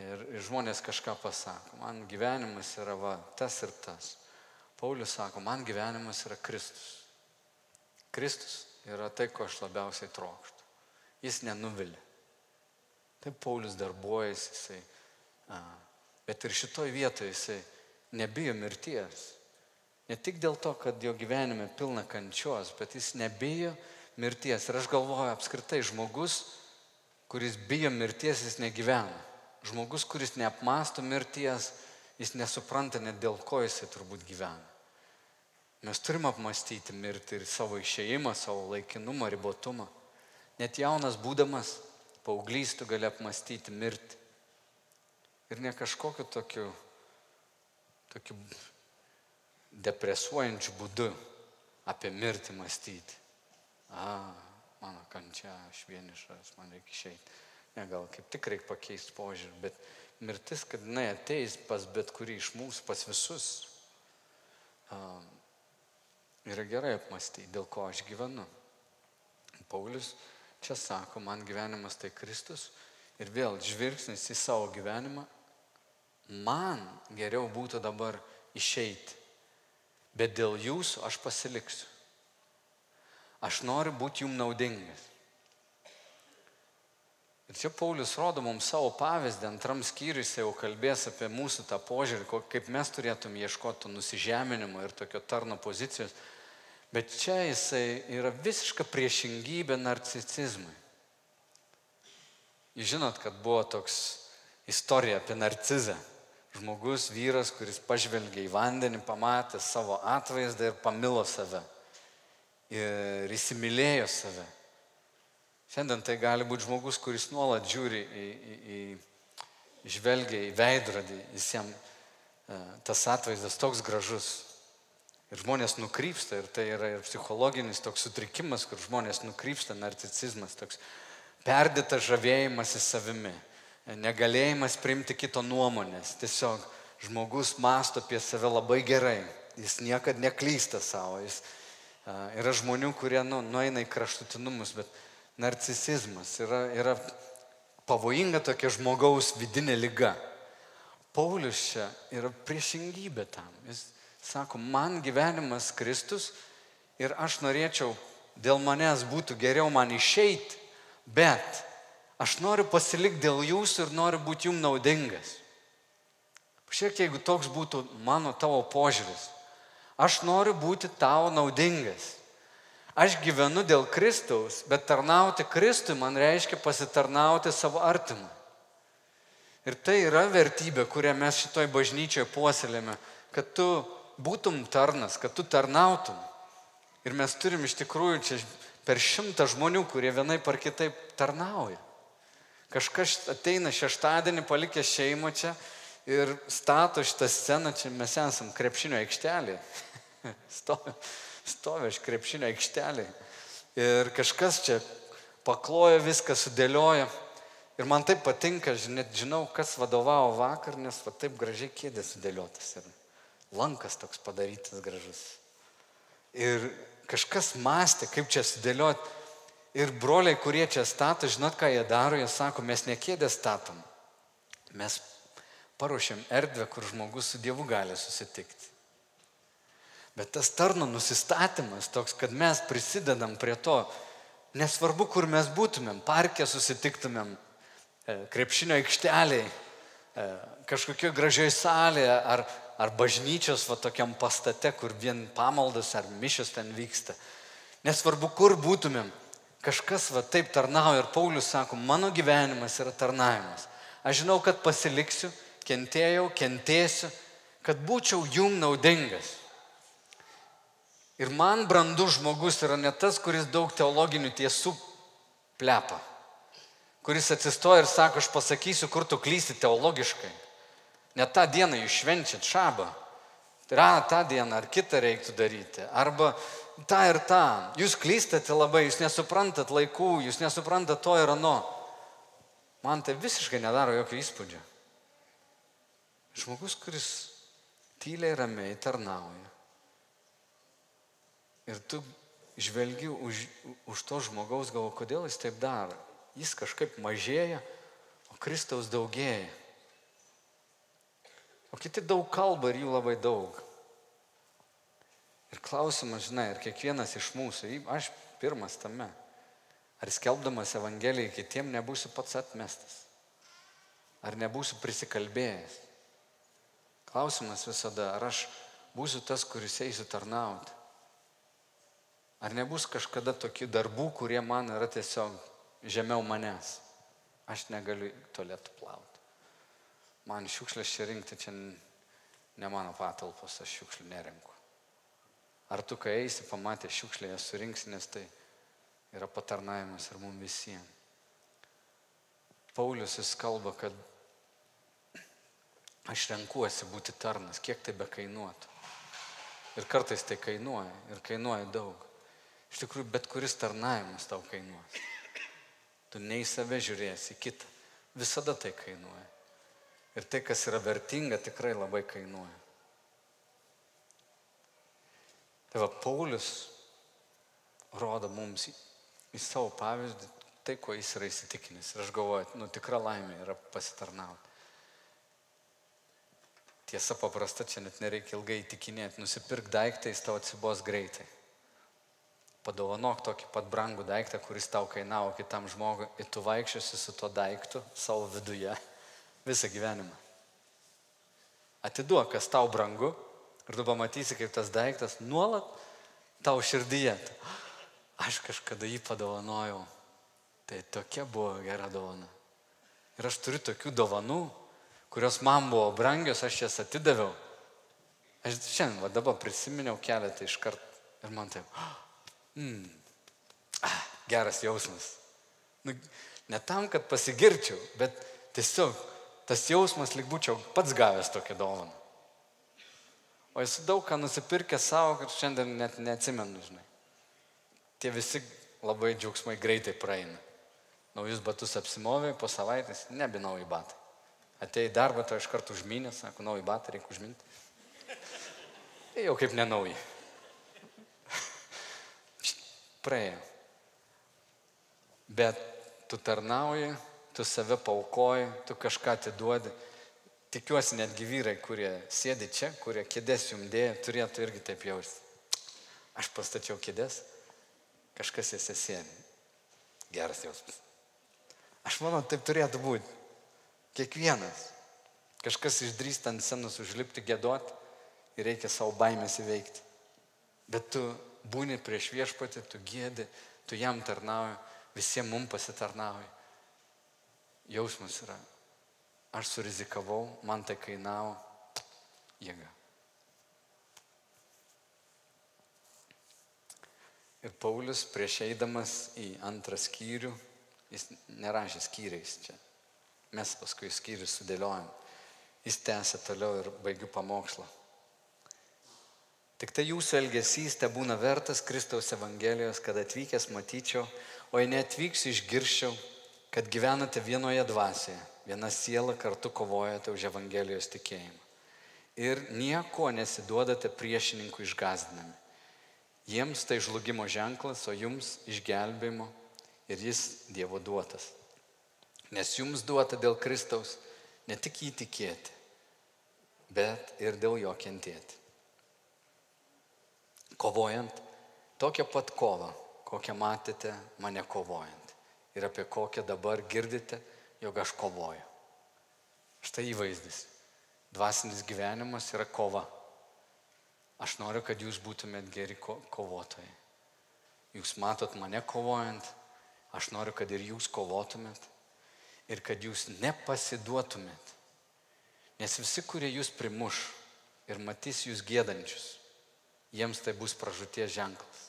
Ir, ir žmonės kažką pasako, man gyvenimas yra va, tas ir tas. Paulius sako, man gyvenimas yra Kristus. Kristus yra tai, ko aš labiausiai trokštų. Jis nenuvilia. Taip Paulius darbuojasi, jisai. A, bet ir šitoj vietoje jisai nebijo mirties. Ne tik dėl to, kad jo gyvenime pilna kančios, bet jis nebijo mirties. Ir aš galvoju, apskritai žmogus, kuris bijo mirties, jis negyvena. Žmogus, kuris neapmasto mirties, jis nesupranta net dėl ko jisai turbūt gyvena. Mes turim apmastyti mirtį ir savo išėjimą, savo laikinumą, ribotumą. Net jaunas būdamas, paauglys tu gali apmastyti mirtį. Ir ne kažkokiu tokiu, tokiu depresuojančių būdų apie mirtį mąstyti. A, mano kančia, aš vienišas, man reikia išeiti. Ne, gal kaip tik reikia pakeisti požiūrį, bet mirtis, kad jinai ateis pas bet kurį iš mūsų, pas visus, a, yra gerai apmastyti, dėl ko aš gyvenu. Paulius čia sako, man gyvenimas tai Kristus ir vėl žvilgsnis į savo gyvenimą, man geriau būtų dabar išeiti bet dėl jūsų aš pasiliksiu. Aš noriu būti jums naudingas. Ir čia Paulius rodo mums savo pavyzdį, antram skyriui jis jau kalbės apie mūsų tą požiūrį, kaip mes turėtum ieškoti nusižeminimo ir tokio tarno pozicijos. Bet čia jisai yra visiška priešingybė narcisizmui. Jūs žinot, kad buvo toks istorija apie narcizą. Žmogus, vyras, kuris pažvelgia į vandenį, pamatė savo atvaizdą ir pamilo save. Ir įsimylėjo save. Šiandien tai gali būti žmogus, kuris nuolat žiūri į, į, į žvelgia į veidrodį, jis jam e, tas atvaizdas toks gražus. Ir žmonės nukrypsta, ir tai yra ir psichologinis toks sutrikimas, kur žmonės nukrypsta, narcisizmas, toks perdėtas žavėjimas į savimi negalėjimas priimti kito nuomonės. Tiesiog žmogus masto apie save labai gerai. Jis niekada neklysta savo. Jis, yra žmonių, kurie nu, nueina į kraštutinumus, bet narcisizmas yra, yra pavojinga tokia žmogaus vidinė lyga. Paulius čia yra priešingybė tam. Jis sako, man gyvenimas Kristus ir aš norėčiau, dėl manęs būtų geriau man išeiti, bet aš noriu pasilikti dėl jūsų ir noriu būti jums naudingas. Pažiūrėk, jeigu toks būtų mano tavo požiūris. Aš noriu būti tau naudingas. Aš gyvenu dėl Kristaus, bet tarnauti Kristui man reiškia pasitarnauti savo artimui. Ir tai yra vertybė, kurią mes šitoj bažnyčioje puoselėme, kad tu būtum tarnas, kad tu tarnautum. Ir mes turim iš tikrųjų čia per šimtą žmonių, kurie vienaip ar kitaip tarnauja. Kažkas ateina šeštadienį, palikė šeimą čia ir stato šitą sceną, čia mes esam krepšinio aikštelė. stovi, stovi aš krepšinio aikštelė. Ir kažkas čia pakloja viską, sudėlioja. Ir man taip patinka, net žinau, kas vadovavo vakar, nes va taip gražiai kėdė sudėliotas. Ir lankas toks padarytas gražus. Ir kažkas mąstė, kaip čia sudėlioti. Ir broliai, kurie čia stato, žinot, ką jie daro, jie sako, mes ne kėdę statom. Mes paruošiam erdvę, kur žmogus su Dievu gali susitikti. Bet tas tarno nusistatymas toks, kad mes prisidedam prie to, nesvarbu, kur mes būtumėm, parke susitiktumėm, e, krepšinio aikšteliai, e, kažkokio gražioj salėje ar, ar bažnyčios va tokiam pastate, kur vien pamaldas ar mišios ten vyksta. Nesvarbu, kur būtumėm, kažkas va taip tarnauja ir Paulius sako, mano gyvenimas yra tarnavimas. Aš žinau, kad pasiliksiu, kentėjau, kentėsiu, kad būčiau jum naudingas. Ir man brandus žmogus yra ne tas, kuris daug teologinių tiesų plepa, kuris atsistoja ir sako, aš pasakysiu, kur tu klysti teologiškai. Net tą dieną jūs švenčiat šabą. Tai yra tą dieną ar kitą reiktų daryti. Arba tą ir tą. Jūs klystate labai, jūs nesuprantat laikų, jūs nesuprantat to ir ano. Man tai visiškai nedaro jokio įspūdžio. Žmogus, kuris tyliai ramiai tarnauja. Ir tu žvelgi už, už to žmogaus galvo, kodėl jis taip daro. Jis kažkaip mažėja, o Kristaus daugėja. O kiti daug kalba ir jų labai daug. Ir klausimas, žinai, ir kiekvienas iš mūsų, aš pirmas tame, ar skelbdamas Evangeliją kitiem nebūsiu pats atmestas, ar nebūsiu prisikalbėjęs. Klausimas visada, ar aš būsiu tas, kuris eisiu tarnauti. Ar nebus kažkada tokių darbų, kurie man yra tiesiog žemiau manęs. Aš negaliu tolėtų plauti man šiukšlės čia rinkti, čia ne mano patalpos, aš šiukšlių nerinku. Ar tu, kai eisi, pamatė šiukšlę, jas surinksi, nes tai yra patarnavimas ir mums visiems. Paulius jis kalba, kad aš renkuosi būti tarnas, kiek tai be kainuotų. Ir kartais tai kainuoja, ir kainuoja daug. Iš tikrųjų, bet kuris tarnavimas tau kainuos. Tu nei save žiūrėsi, kitą. Visada tai kainuoja. Ir tai, kas yra vertinga, tikrai labai kainuoja. Tai va, Paulius rodo mums į, į savo pavyzdį tai, ko jis yra įsitikinęs. Ir aš galvoju, nu tikra laimė yra pasitarnauti. Tiesa paprasta, čia net nereikia ilgai įtikinėti. Nusipirk daiktą, jis tau atsibos greitai. Padovanok tokį pat brangų daiktą, kuris tau kainavo kitam žmogui ir tu vaikščiosi su tuo daiktu savo viduje visą gyvenimą. Atiduok, kas tau brangu ir tu pamatysi, kaip tas daiktas nuolat tau širdyje. Aš kažkada jį padovanojau. Tai tokia buvo gera dovana. Ir aš turiu tokių dovanų, kurios man buvo brangios, aš jas atidaviau. Aš šiandien, va dabar prisiminiau keletą iš karto ir man taip, mm, ah, geras jausmas. Nu, ne tam, kad pasigirčiau, bet tiesiog tas jausmas, lyg būčiau pats gavęs tokią dovaną. O esu daug ką nusipirkęs savo, kad šiandien net neatsimenu, žinai. Tie visi labai džiaugsmai greitai praeina. Naujus batus apsimovė, po savaitės nebe nauji batai. Atėjai darbą, to iš karto užminė, sako, nauji batai reikia užminti. Tai jau kaip nenauji. Praėjo. Bet tu tarnauji tu save paukoji, tu kažką atiduodi tikiuosi netgi vyrai, kurie sėdi čia, kurie kėdės jums dėja, turėtų irgi taip jausti. Aš pastačiau kėdės, kažkas jas sėdi. Geras jausmas. Aš manau, taip turėtų būti. Kiekvienas. Kažkas išdrįsta ant senos užlipti gėdoti ir reikia savo baimės įveikti. Bet tu būni prieš viešpatį, tu gėdi, tu jam tarnauji, visiems mums pasitarnauji. Jausmas yra, aš surizikavau, man tai kainavo jėga. Ir Paulius prieš eidamas į antrą skyrių, jis nerašė skyriais čia. Mes paskui skyrius sudėliojam. Jis tęsė toliau ir baigiu pamokslą. Tik tai jūsų elgesys te būna vertas Kristaus Evangelijos, kad atvykęs matyčiau, o jei neatvyksiu išgirščiau, kad gyvenate vienoje dvasioje, viena siela kartu kovojate už Evangelijos tikėjimą. Ir nieko nesiduodate priešininkų išgazdinami. Jiems tai žlugimo ženklas, o jums išgelbėjimo ir jis Dievo duotas. Nes jums duota dėl Kristaus ne tik jį tikėti, bet ir dėl jo kentėti kovojant tokią pat kovą, kokią matėte mane kovojant. Ir apie kokią dabar girdite, jog aš kovoju. Štai įvaizdis. Dvasinis gyvenimas yra kova. Aš noriu, kad jūs būtumėt geri ko kovotojai. Jūs matot mane kovojant, aš noriu, kad ir jūs kovotumėt ir kad jūs nepasiduotumėt. Nes visi, kurie jūs primuš ir matys jūs gėdančius, jiems tai bus pražūties ženklas.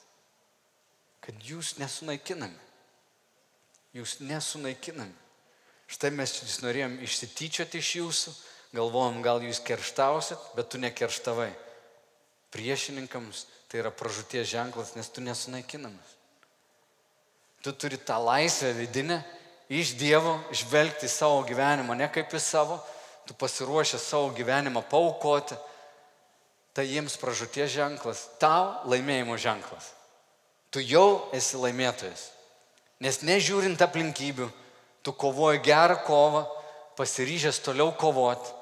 Kad jūs nesunaikinami. Jūs nesunaikinami. Štai mes jūs norėjom išsityčioti iš jūsų, galvojom, gal jūs kerštausit, bet tu nekerštavai. Priešininkams tai yra pražūties ženklas, nes tu nesunaikinamas. Tu turi tą laisvę vidinę iš Dievo žvelgti savo gyvenimą, ne kaip į savo, tu pasiruošęs savo gyvenimą paukoti, tai jiems pražūties ženklas, tau laimėjimo ženklas. Tu jau esi laimėtojas. Nes nežiūrint aplinkybių, tu kovoji gerą kovą, pasiryžęs toliau kovoti.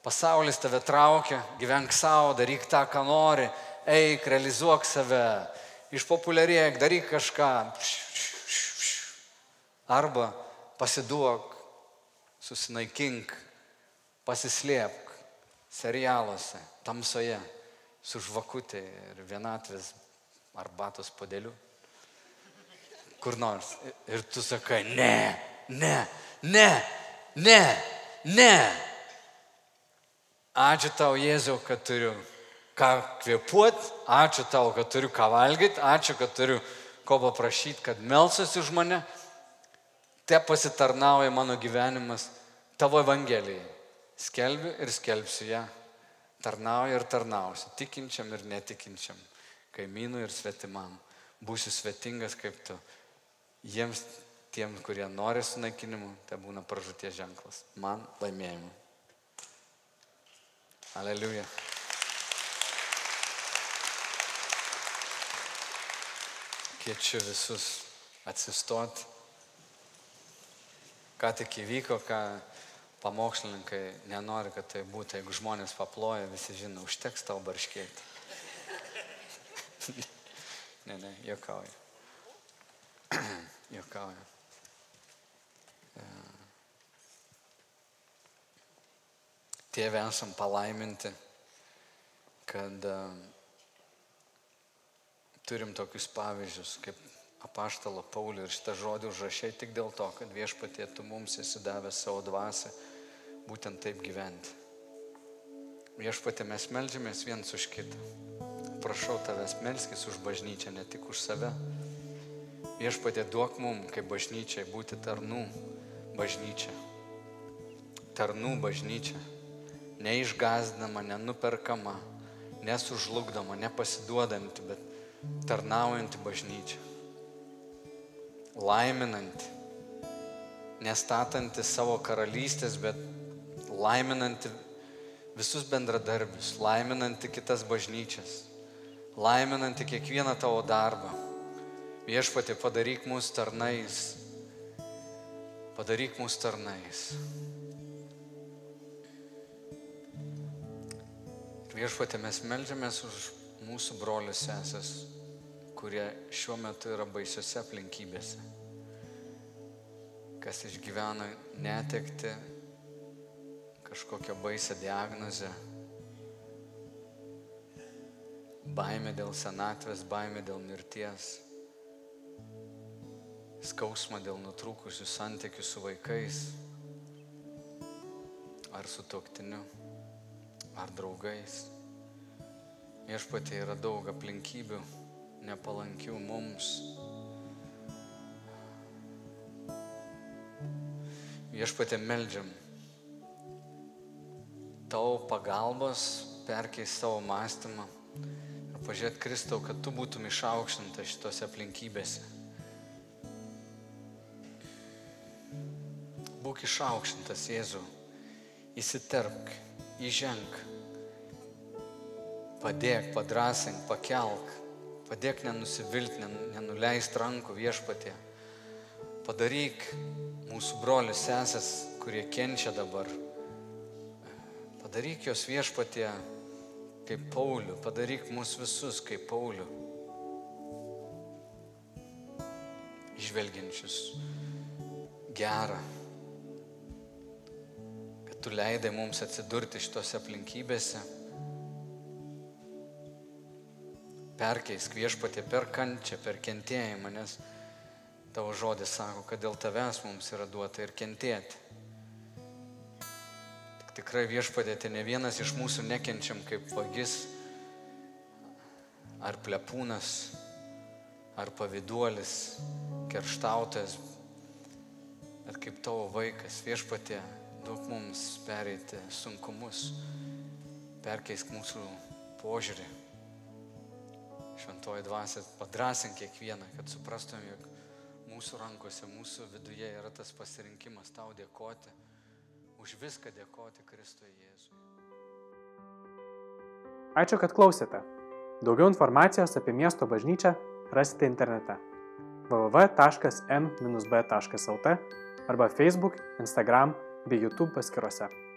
Pasaulis tave traukia, gyvenk savo, daryk tą, ką nori, eik, realizuok save, išpopuliarėk, daryk kažką. Arba pasiduok, susinaikink, pasislėpk serialuose, tamsoje, su žvakutė ir vienatvės arbatos podeliu. Kur nors. Ir tu sakai, ne, ne, ne, ne, ne. Ačiū tau, Jėzau, kad turiu ką kvepuoti, ačiū tau, kad turiu ką valgyti, ačiū, kad turiu ko paprašyti, kad melsosi už mane. Te pasitarnauja mano gyvenimas tavo Evangelijai. Skelbiu ir skelbsiu ją tarnauja ir tarnausi, tikinčiam ir netikinčiam, kaimynui ir svetimam. Būsiu svetingas kaip tu. Jiems, tiem, kurie nori sunaikinimų, tai būna pražūties ženklas. Man laimėjimu. Aleliuja. Kviečiu visus atsistoti. Ką tik įvyko, ką pamokslininkai nenori, kad tai būtų. Jeigu žmonės paploja, visi žino, užteks tau barškėti. ne, ne, jokauju. jokauju. E. Tėvė esam palaiminti, kad uh, turim tokius pavyzdžius, kaip apaštalo Paulių ir šitą žodį užrašiai tik dėl to, kad viešpatie tu mums esi davęs savo dvasę būtent taip gyventi. Viešpatė mes melžiamės viens už kitą. Prašau tavęs melskis už bažnyčią, ne tik už save. Viešpatė duok mum, kaip bažnyčiai, būti tarnų bažnyčia. Tarnų bažnyčia. Neišgazdama, nenuperkama, nesužlugdama, nepasiduodanti, bet tarnaujanti bažnyčia. Laiminanti, nestatanti savo karalystės, bet laiminanti visus bendradarbius, laiminanti kitas bažnyčias, laiminanti kiekvieną tavo darbą. Viešpatė, padaryk mūsų tarnais, padaryk mūsų tarnais. Viešpatė, mes melžiamės už mūsų brolius sesės, kurie šiuo metu yra baisiose aplinkybėse. Kas išgyvena netekti, kažkokią baisę diagnozę, baimė dėl senatvės, baimė dėl mirties, skausmą dėl nutrūkusių santykių su vaikais ar su toktiniu, ar draugais. Viešpatė yra daug aplinkybių nepalankių mums. Viešpatė meldžiam tavo pagalbos, perkeis savo mąstymą ir pažiūrėt Kristau, kad tu būtum išaukštinta šitose aplinkybėse. Būk išaukštintas Jėzų, įsiterpk, įženk Padėk, padrasink, pakelk, padėk nenusivilti, nenuleist rankų viešpatė. Padaryk mūsų brolius sesės, kurie kenčia dabar. Padaryk jos viešpatė kaip Paulių, padaryk mus visus kaip Paulių. Išvelgiančius gerą, kad tu leidai mums atsidurti šitose aplinkybėse perkeisk viešpatė per kančią, per kentėjimą, nes tavo žodis sako, kad dėl tavęs mums yra duota ir kentėti. Tik tikrai viešpatė, tai ne vienas iš mūsų nekenčiam kaip vagis, ar plepūnas, ar paviduolis, kerštautas, bet kaip tavo vaikas, viešpatė, duok mums pereiti sunkumus, perkeisk mūsų požiūrį. Šventoji dvasia padrasink kiekvieną, kad suprastum, jog mūsų rankose, mūsų viduje yra tas pasirinkimas tau dėkoti, už viską dėkoti Kristui Jėzui. Ačiū, kad klausėte. Daugiau informacijos apie miesto bažnyčią rasite internete www.m-b.lt arba Facebook, Instagram bei YouTube paskiruose.